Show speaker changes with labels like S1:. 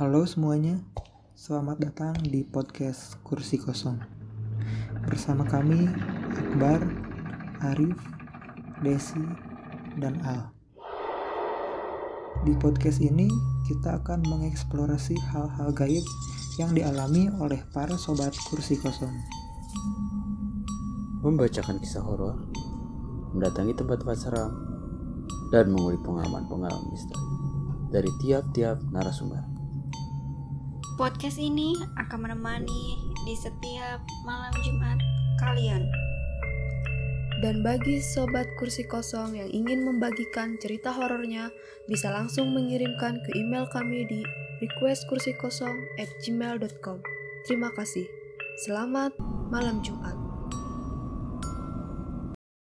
S1: Halo semuanya, selamat datang di podcast Kursi Kosong. Bersama kami Akbar, Arif, Desi, dan Al. Di podcast ini kita akan mengeksplorasi hal-hal gaib yang dialami oleh para sobat kursi kosong.
S2: Membacakan kisah horor, mendatangi tempat-tempat seram, dan mengulik pengalaman-pengalaman misteri dari tiap-tiap narasumber.
S3: Podcast ini akan menemani di setiap malam Jumat kalian.
S4: Dan bagi sobat kursi kosong yang ingin membagikan cerita horornya, bisa langsung mengirimkan ke email kami di requestkursikosong@gmail.com. Terima kasih. Selamat malam Jumat.